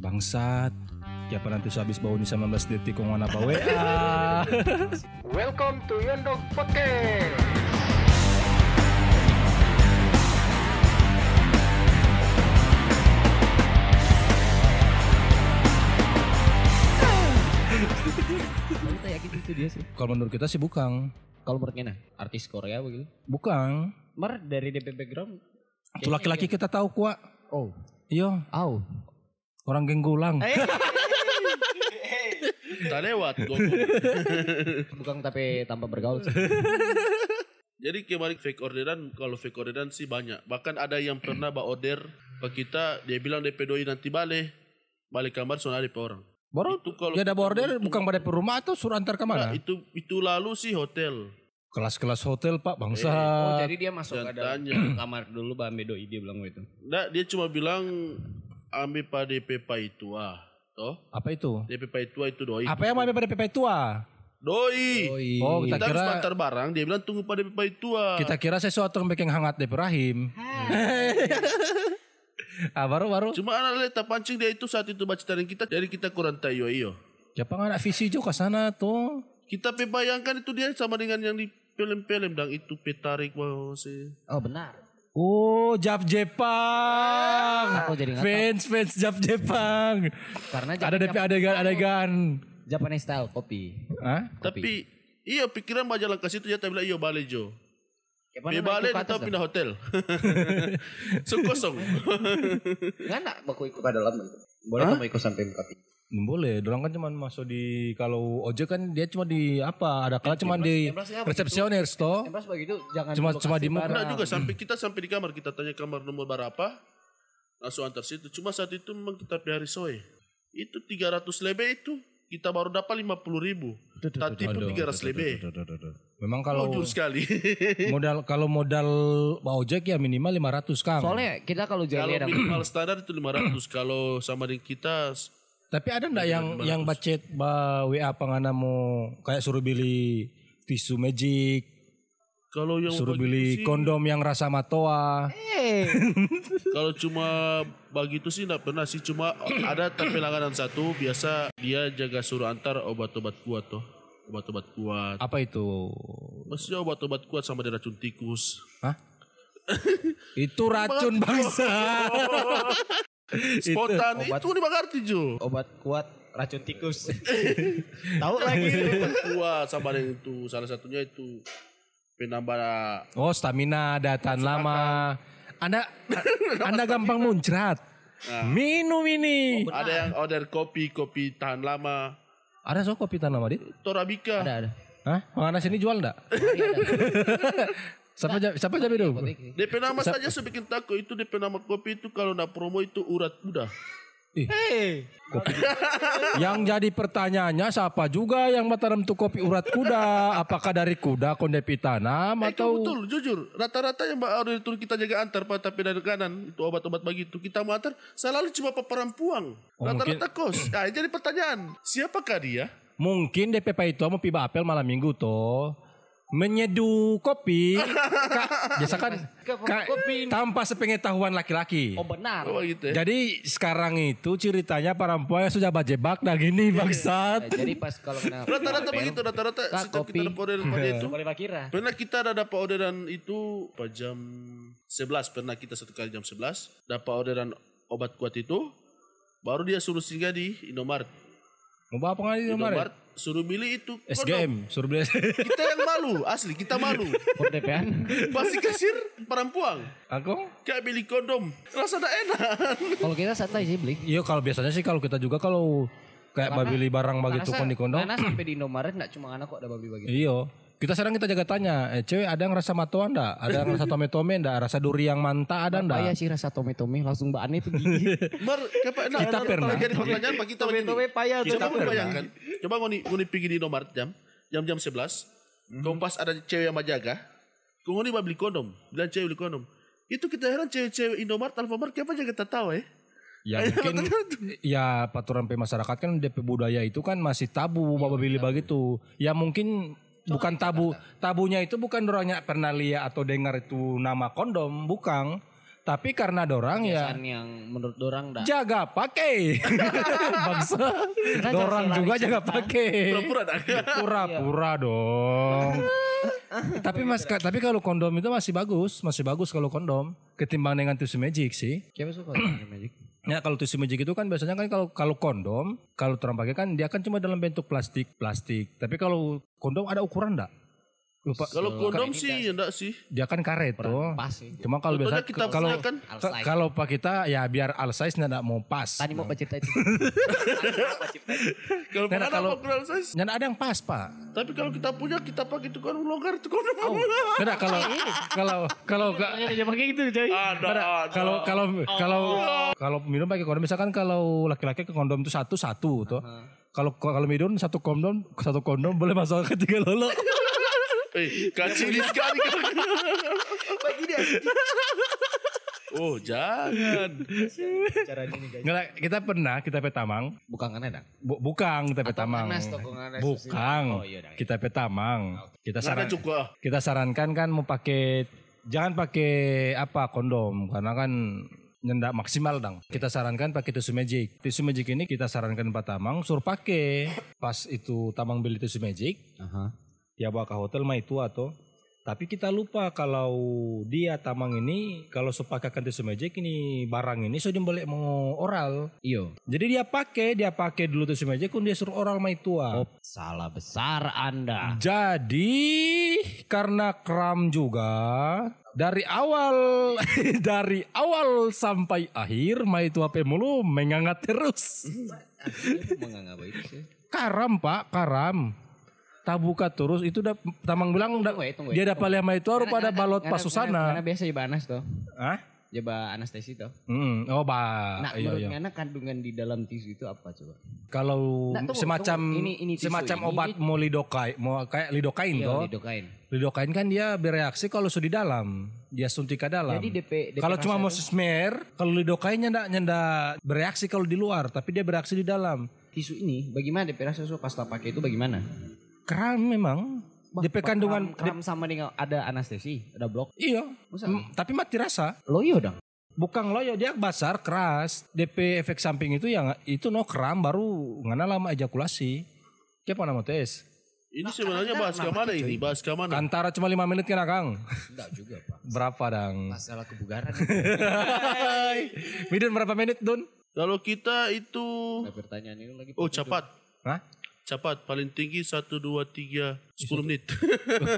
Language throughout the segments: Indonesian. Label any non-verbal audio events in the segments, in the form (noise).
Bangsat. Siapa nanti habis bau nih 19 detik kong mana apa WA. Welcome to Yondog Podcast. Kita yakin itu dia sih. Kalau menurut kita sih bukan. Kalau menurut Kena, artis Korea begitu. Bukan. Mer dari DP background. Itu laki-laki kita tahu kuat. Oh, Iya, au. Orang genggulang. Tak (laughs) lewat. goblok. (laughs) Bukan tapi tanpa bergaul. sih. (laughs) Jadi kemarin fake orderan, kalau fake orderan sih banyak. Bahkan ada yang pernah bawa order ke kita, dia bilang DP doi nanti balik. Balik kamar soalnya DP orang. Baru Itu kalau ya ada order bukan pada rumah atau suruh antar ke Nah, mana? itu itu lalu sih hotel. Kelas-kelas hotel Pak bangsa. Oh, jadi dia masuk ke dalam tanya. kamar dulu Mbak Doi dia bilang gitu. Nah, dia cuma bilang ambil pada DP pa itu ah. Toh, Apa itu? DP pa itu ah, itu doi. Apa yang mau pada PP tua? Doi. Oh, kita Kita harus kira antar barang, dia bilang tunggu pada DP pa itu ah. kita kira sesuatu yang bikin hangat di rahim. (laughs) ah baru baru. Cuma anak lihat tak pancing dia itu saat itu baca taring kita, jadi kita kurang tayo iyo. Siapa anak visi juga ke sana tuh? Kita bayangkan itu dia sama dengan yang di film-film dan itu petarik wow sih. Oh, benar. Oh, Jap Jepang. Aku jadi Fans fans Jap Jepang. Karena Ada DP adegan adegan. Japanese style kopi. Hah? Tapi iya pikiran baca langkah situ ya tapi bilang iya balik jo. Mana balik ke atas pindah hotel. (laughs) so kosong. Enggak nak baku ikut ke dalam. Boleh kamu ikut sampai Mekapi. Hmm, Boleh, dorang kan cuma masuk di kalau ojek kan dia cuma di apa? Ada kala cuma di resepsionis toh. Tembas begitu jangan Cuma- cuma di muka. Nah juga sampai kita sampai di kamar kita tanya kamar nomor berapa. Langsung antar situ. Cuma saat itu memang kita hari sore. Itu 300 lebih itu kita baru dapat 50 ribu. Tadi pun 300 lebih. Memang kalau Jujur sekali. (laughs) modal kalau modal bawa ojek ya minimal 500 Kang. Soalnya kita kalau Kalau jalan minimal standar itu 500. Kalau sama dengan kita Tapi ada ndak yang yang bacet ba WA pangana mau kayak suruh beli tisu magic, kalau yang suruh beli sih- kondom yang rasa matoa. (laughs) Kalau cuma begitu sih enggak pernah sih cuma (clears throat) ada tapi langganan satu biasa dia jaga suruh antar obat-obat kuat tuh. Obat-obat kuat. Apa itu? Maksudnya obat-obat kuat sama dengan racun tikus. Hah? (laughs) itu racun bangsa. (laughs) Spontan itu, itu dimengerti Jo. obat kuat racun tikus. (laughs) Tahu lagi. Obat kuat sama dengan itu salah satunya itu penambah Oh, stamina ada tahan lama. Anda (laughs) Anda gampang muncrat. Minum ini. ada yang order kopi kopi tahan lama Ada so kopi tahan lama, Dit? Torabika ada ada. Hah? Mana sini jual enggak? (laughs) siapa ja- siapa jabe dulu? DP nama saja saya bikin takut itu DP nama kopi itu kalau nak promo itu urat kuda Yang jadi pertanyaannya siapa juga yang mataram tuh kopi urat kuda? Apakah dari kuda kondepi tanam Eh, atau betul, jujur. Rata-rata yang mbak itu kita jaga antar, Pak, tapi dari kanan itu obat-obat begitu kita mau antar, selalu cuma perampuang. Oh, Rata-rata kos. Nah, jadi pertanyaan, siapakah dia? mungkin DPP itu mau piba apel malam minggu toh menyeduh kopi (laughs) Ka- biasa kan ka- tanpa sepengetahuan laki-laki. Oh benar. Oh gitu ya. Jadi sekarang itu ceritanya perempuan yang sudah bajebak dah gini bangsat. Eh, Jadi pas kalau kena Rata-rata begitu, rata-rata Kak, setiap kopi. kita dapat orderan pada itu. boleh kira. Pernah kita ada dapat orderan itu pada jam 11, pernah kita satu kali jam 11, dapat orderan obat kuat itu, baru dia suruh singgah di Indomaret. Mau bawa apa di kemarin? Indomaret suruh milih itu. SGM suruh beli. Kita yang malu, asli kita malu. For DPan. Pasti kasir perempuan. Aku? Kayak beli kondom. Rasa tak enak. Kalau kita santai sih beli. Iya kalau biasanya sih kalau kita juga kalau kayak Karena- beli barang begitu Karena kondi kondom. Karena sampai di Indomaret enggak cuma anak kok ada babi begitu. Iya. Kita sekarang kita jaga tanya, eh cewek ada yang rasa matoa enggak? Ada yang rasa tome-tome enggak? Rasa duri yang manta ada Apa ya enggak? sih rasa tome-tome langsung mbak Ane pergi. Mar, kapan nah, Kita nah, pernah. Jadi pertanyaan pak kita. Tome-tome payah tuh. Coba Kita mau pernah. bayangkan. Coba ngoni ngoni pergi di Indomaret jam jam jam 11. Kompas ada cewek yang menjaga. Kau ngoni mau beli kondom. Bilang cewek beli kondom. Itu kita heran cewek-cewek Indomaret, Alfamart, kenapa jaga tahu eh? Ya mungkin ya paturan pe masyarakat kan DP budaya itu kan masih tabu bapak beli begitu. Ya mungkin bukan tabu. Tabunya itu bukan orangnya pernah lihat atau dengar itu nama kondom, bukan. Tapi karena dorang ya Kebiasaan yang menurut dorang dah. jaga pakai. (laughs) Bangsa. Dorang juga jaga pakai. Pura-pura dah. Pura-pura dong. (laughs) tapi mas, tapi kalau kondom itu masih bagus, masih bagus kalau kondom ketimbang dengan tisu magic sih. Siapa suka (clears throat) dengan magic? Ya kalau tisu magic itu kan biasanya kan kalau kalau kondom kalau terang pakai kan dia kan cuma dalam bentuk plastik plastik. Tapi kalau kondom ada ukuran enggak? Lupa. Kalau kondom sih enggak sih. dia kan karet tuh. Pas sih. Cuma kalau biasa kita kalau kan All kalau pak kita ya biar all size nggak mau pas. Tadi mau baca itu. (laughs) kalau Nah, ada kalau- kurang size. Nggak ada yang pas pak. Tapi kalau kita punya kita pakai itu kan longgar itu kondom. Nggak kalau (laughs) kalau kalau nggak- Dia pakai gitu coy. Ada, ada. kalau kalau kalau kalau minum pakai kondom misalkan kalau laki-laki ke kondom itu satu satu tuh. Kalau kalau minum satu kondom satu kondom boleh masuk ke tiga lolo. (laughs) Eh, kacili sekali. (laughs) Bagi dia. Oh, jangan. Cara ini guys. Nggak, kita pernah kita petamang. Bukan kan ada. Bu, bukan kita petamang. Bukan. Oh, iya dah. Kita petamang. Kita Nggak ada saran, kita sarankan kan mau pakai jangan pakai apa kondom karena kan nyendak maksimal dong. Kita sarankan pakai tisu magic. Tisu magic ini kita sarankan Pak Tamang suruh pakai. Pas itu Tamang beli tisu magic, Aha. Ya bawa ke hotel mah itu atau tapi kita lupa kalau dia Tamang ini kalau sepakaikan tisu magic ini barang ini sudah boleh mau oral. Iyo. Jadi dia pakai, dia pakai dulu tisu magic, kun dia suruh oral mah itu ah. Oh, salah besar Anda. Jadi karena kram juga dari awal (laughs) dari awal sampai akhir mai itu apa mulu mengangat terus. Menganggap itu sih. Karam pak, karam. Tabuka terus itu udah tamang bilang udah Tunggu ya, tunggu ya. dia dapat lima itu harus pada balot pasusana. Karena biasa coba anas toh. Hah? Coba anestesi toh. Hmm, oh ba, Nah, iya menurut iya. Kandungan di dalam tisu itu apa coba? Kalau Nah, tunggu, semacam tunggu. Ini- ini semacam ini, obat ini- mau lidokai, mau kayak lidokain Iya, toh. lidokain. Lidokain kan dia bereaksi kalau sudah di dalam, dia suntik ke dalam. Jadi DP, DP Kalau cuma mau tuh, smear, kalau lidokainnya ndak nyenda bereaksi kalau di luar, tapi dia bereaksi di dalam. tisu ini bagaimana DP rasa so pas tak pakai itu bagaimana? Kram memang. DP kandungan kram, kram sama dengan ada anestesi, ada blok. iya? M- tapi mati rasa. Loyo dong. Bukan loyo dia basar keras. DP efek samping itu yang itu no kram baru ngana lama ejakulasi. Siapa nama tes? Ini sebenarnya bahas ke mana ini? Bahas ke mana? Antara cuma lima menit kan Kang? Enggak juga, Pak. Berapa dang? Masalah kebugaran. Midun berapa menit Dun? Kalau kita itu Nah, pertanyaan ini lagi. oh cepat. Hah? Cepat paling tinggi 1 2 3 10 menit.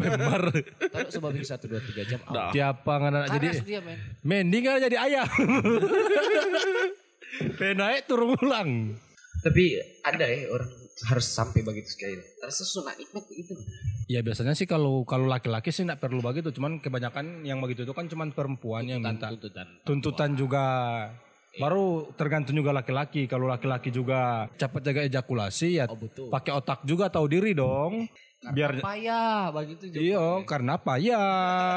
Pemar. Kalau sebab ini 1 2 3 jam. Nah. Siapa ngana jadi dia, men. mending kan jadi ayam. (laughs) Penaik turun ulang. Tapi ada ya orang harus sampai begitu sekali. Rasa sunat nikmat itu. Ya biasanya sih kalau kalau laki-laki sih nggak perlu begitu, cuman kebanyakan yang begitu itu kan cuman perempuan yang minta. tuntutan. Tuntutan juga baru tergantung juga laki-laki. Kalau laki-laki juga cepat jaga ejakulasi ya Oh betul. pakai otak juga tahu diri dong. Biar Payah begitu juga. iya karena apa ya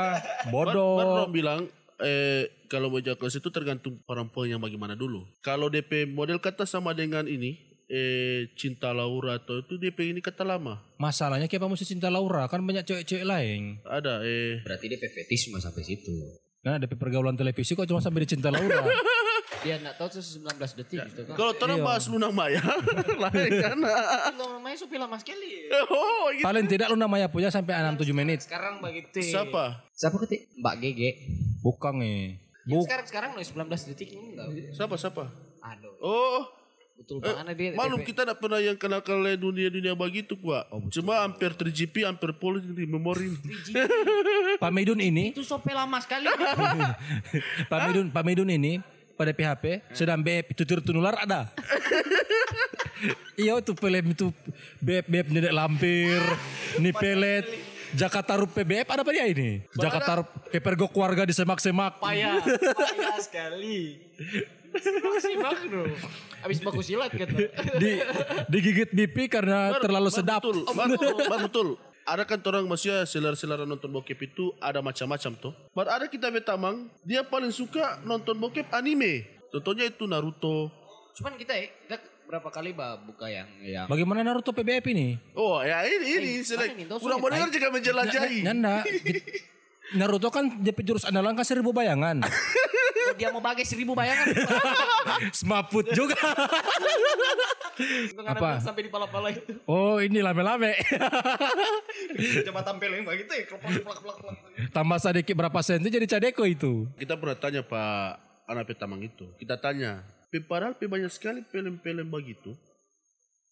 (laughs) Baru bodoh. orang bilang eh kalau mau ejakulasi itu tergantung perempuan yang bagaimana dulu. Kalau DP model kata sama dengan ini eh cinta Laura atau itu DP ini kata lama. Masalahnya kenapa mesti cinta Laura kan banyak cewek-cewek lain. Ada eh Berarti dia fetish cuma sampai situ. Nah, dari pergaulan televisi kok cuma sampai di cinta Laura. (laughs) Dia enggak tahu tuh 19 detik gitu kan. kalau orang bahas Luna Maya (laughs) lain (laughs) kan. Kalau main supi lama sekali. oh gitu. Paling tidak Luna Maya punya sampai 6-7 menit. Sekarang begitu. Siapa? Siapa ketik? Mbak Gege. Bukan nih. Ya, sekarang sekarang loh 19 detik ini enggak. Siapa siapa? Aduh. Oh, Betul banget dia. Malum DP. kita tidak pernah yang kenal kenal dunia-dunia begitu, Pak. Cuma hampir 3GP, hampir pol di memori. Pak Medun ini, itu sope lama sekali. Pak Medun, Pak Medun ini pada PHP sedang BF tutur tunular ada. (laughs) iya itu film itu BF BF nenek lampir, nih pelet. Jakarta Rup PBF ada apa dia ini? Jakarta Rup kepergok keluarga di semak-semak. payah, (laughs) payah sekali. Simak bro. Abis baku silat kata. Di digigit pipi karena terlalu sedap. Betul, (laughs) betul, betul. Ada kan orang maksudnya selera-selera nonton bokep itu ada macam-macam tuh. But ada kita betamang, dia paling suka nonton bokep anime. Contohnya itu Naruto. Cuman kita ya, kita berapa kali bah buka yang yang Bagaimana Naruto PBF ini? Oh ya ini ini Eh, tahu Kurang mendengar juga menjelajahi. Nanda, Naruto kan DP jurus andalan kan seribu bayangan. (laughs) Dia mau bagi seribu bayangan. (laughs) Semaput juga. (laughs) Apa? Apa? Sampai di pala-pala itu. Oh ini lame-lame. Coba tampilin ya. Plak plak plak. Tambah sedikit berapa senti jadi cadeko itu. Kita pernah tanya Pak anak petamang itu. Kita tanya, "Pe, padahal pe banyak sekali film-film begitu.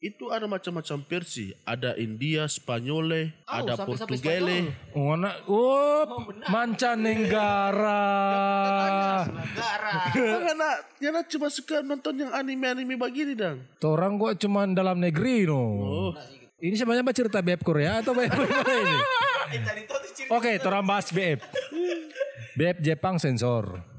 Itu ada macam-macam versi. Ada India, Spanyole, Oh, ada Portugale. Oh, anak, oh, mancanegara. Negara. Anak, anak cuma suka nonton yang anime-anime begini dang. Orang gua cuma dalam negeri no. Oh, Ini sebenarnya apa cerita BF Korea atau BF mana ini? Oke, orang bahas BF. BF Jepang sensor.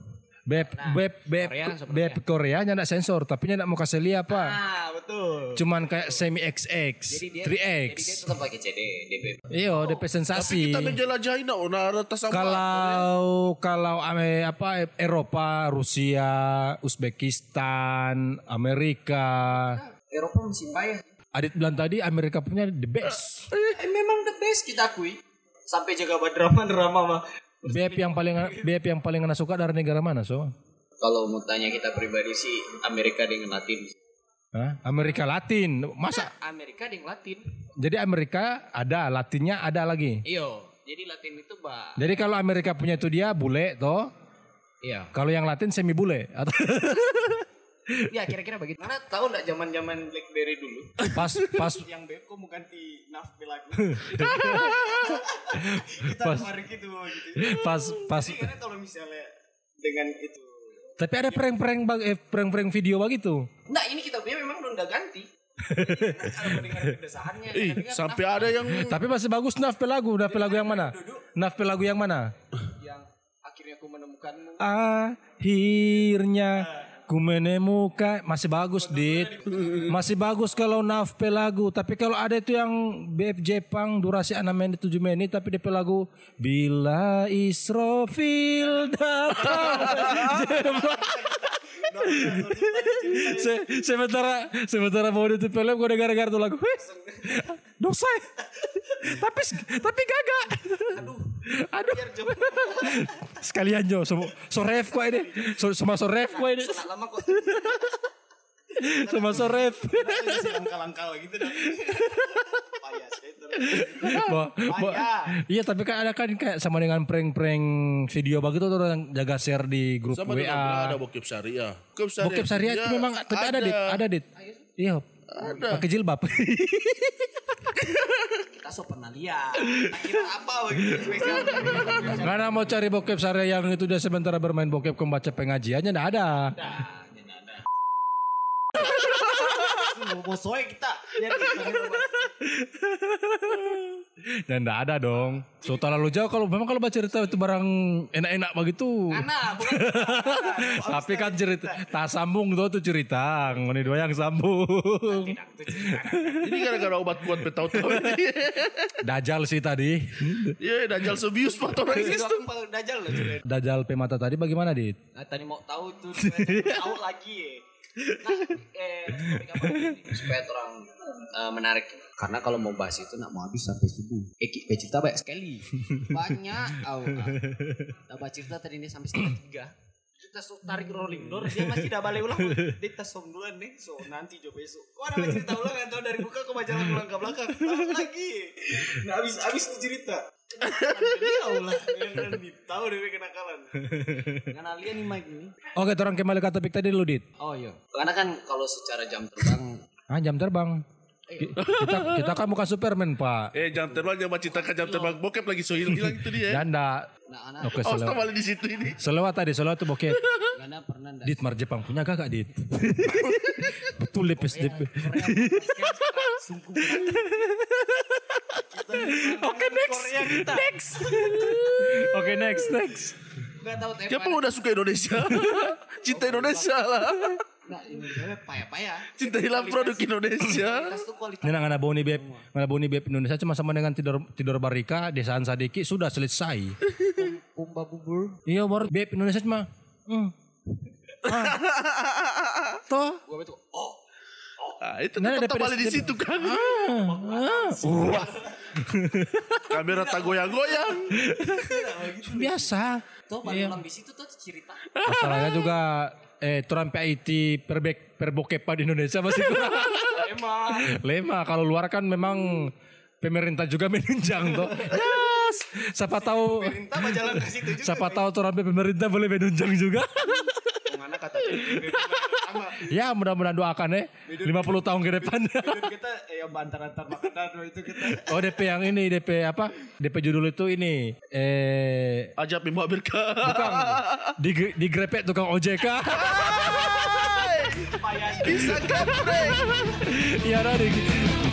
BF Korea seperti BF Korea nyak sensor, tapi nyak mau kasih lihat apa? Ah, betul. Cuman kayak semi XX, Jadi dia 3X. Jadi dia tetap pakai CD, DP. Iyo, DP tapi sensasi. kita menjelajahi nak, nah, atas. Kalau kalau ame, apa Eropa, Rusia, Uzbekistan, Amerika. Eropa masih payah. Adit bilang tadi Amerika punya the best. Eh, memang the best kita akui. Sampai jaga drama-drama mah. BF yang paling BF yang paling anda suka dari negara mana so? Kalau mau tanya kita pribadi sih Amerika dengan Latin. Hah? Amerika Latin. Masa? Amerika dengan Latin. Jadi Amerika ada, Latinnya ada lagi. Iyo. Jadi Latin itu bah. Jadi kalau Amerika punya itu dia bule toh. Iya. Kalau yang Latin semi bule. Atau (laughs) Ya kira-kira begitu. Mana tahu nggak zaman-zaman BlackBerry dulu? pas pas yang Bepko mau ganti nav lagu. (laughs) kita Pas. kemarin gitu gitu. pas pas. Jadi karena kalau misalnya dengan itu Tapi ada prank-prank bag, eh, prank-prank video begitu. Nah ini kita punya memang udah ganti. (laughs) Ih, kadang-kadang sampai ada yang (laughs) Tapi masih bagus naf lagu, naf lagu yang mana? Naf lagu yang mana? yang akhirnya aku menemukanmu. Akhirnya ku menemukan masih bagus dit. Masih bagus kalau naf lagu. Tapi kalau ada itu yang BF Jepang durasi 6 menit 7 menit tapi DP lagu bila Israfil datang. Se- sementara sementara mau itu film gue dengar-dengar tuh lagu. "Wih, dosa tapi tapi gagak Aduh. Aduh. (laughs) Sekalian Jo. So, so ref kok ini. So, sama so ref kok ini. Lama kok. sama (laughs) so ref. Langkah-langkah gitu dah. Payah sih itu. Bo- bo- iya tapi kan ada kan kayak sama dengan prank-prank video begitu tuh orang jaga share di grup sama WA ada bokep syariah. Bokep syariah, bokep syariah itu ya, memang tapi ada. dit. Ada dit. Iya pakai jilbab (laughs) Kita so pernah lihat. Kira apa begitu spesial. Karena mau cari bokep syariah yang itu dia sementara bermain bokep kau baca pengajiannya enggak ada. Mau bosoy kita. Biar kita Dan enggak ada dong. So terlalu jauh kalau memang kalau baca cerita itu barang enak-enak begitu. Bukan (laughs) Tapi kan cerita tak sambung tuh tuh cerita. Ini dua yang sambung. Ini gara-gara obat kuat bertahun-tahun (laughs) ini. Dajal sih tadi. Iya, pak orang itu sistem. dajal loh. Dajal pemata tadi bagaimana dit? Nah, tadi mau tahu tuh tahu lagi ya. Nah, eh, supaya orang eh, menarik. Karena kalau mau bahas itu nak mau habis sampai subuh. Eh, ki- eh, cerita banyak sekali. Banyak. Oh, (laughs) Tambah cerita tadi ini sampai setengah tiga. Kita so, tarik rolling door, dia masih tidak balik ulang. Dia kita som duluan nih, so nanti coba besok. Kok ada cerita ulang atau dari buka ke majalah ulang ke belakang. Lagi. Nah, habis habis cerita. Dia Allah, yang tahu deh kenakalan. Dengan alien nih Mike ini. Oke, orang kembali ke topik tadi dulu dit. Oh iya. Karena kan kalau secara jam terbang Ah jam terbang. Ki- Kita kita kan bukan Superman pak. Eh, jam terbang jangan ceritakan jam terbang bokep lagi so hilang itu dia. Dan enggak. nah Oke, Oh, selewat. di situ ini. Selewat tadi, selewat tuh bokep. karena pernah ndak Dit Mar Jepang punya gak Dit? (laughs) Betul Lepes DP. sungguh (laughs) (laughs) Oke next. Next. Oke next next. Enggak tahu. Siapa udah suka Indonesia? (laughs) Cinta Indonesia lah. Nah, payah-payah. Hilang produk Indonesia. Ini nggak ada boni beb, nggak ada boni beb Indonesia cuma sama dengan tidur tidur barika, desaan sadiki sudah selesai. Pumba bubur. iya baru beb Indonesia cuma. Hmm. Ah. Toh. Gua betul. Oh, Ah, itu Nah, tetap balik di situ kan. Ah. Wah. Kamera tak goyang-goyang. Biasa. Tuh baru ulang di situ tuh cerita. Masalahnya juga eh Trump IT perbek perbokepan di Indonesia masih kurang. Emang. Lema kalau luar kan memang pemerintah juga menunjang tuh. Yes. Siapa tahu Pemerintah ke situ juga. siapa tahu Trump pemerintah boleh menunjang juga. Mana kata sama. ya mudah-mudahan doakan ya 50 tahun ke depan. kita eh antar-antar makanan itu kita. oh DP yang ini DP apa? DP judul itu ini eh Ajab Bimo Birka. bukan di digrepek tukang OJK. Bisa kaprek. Iya ada di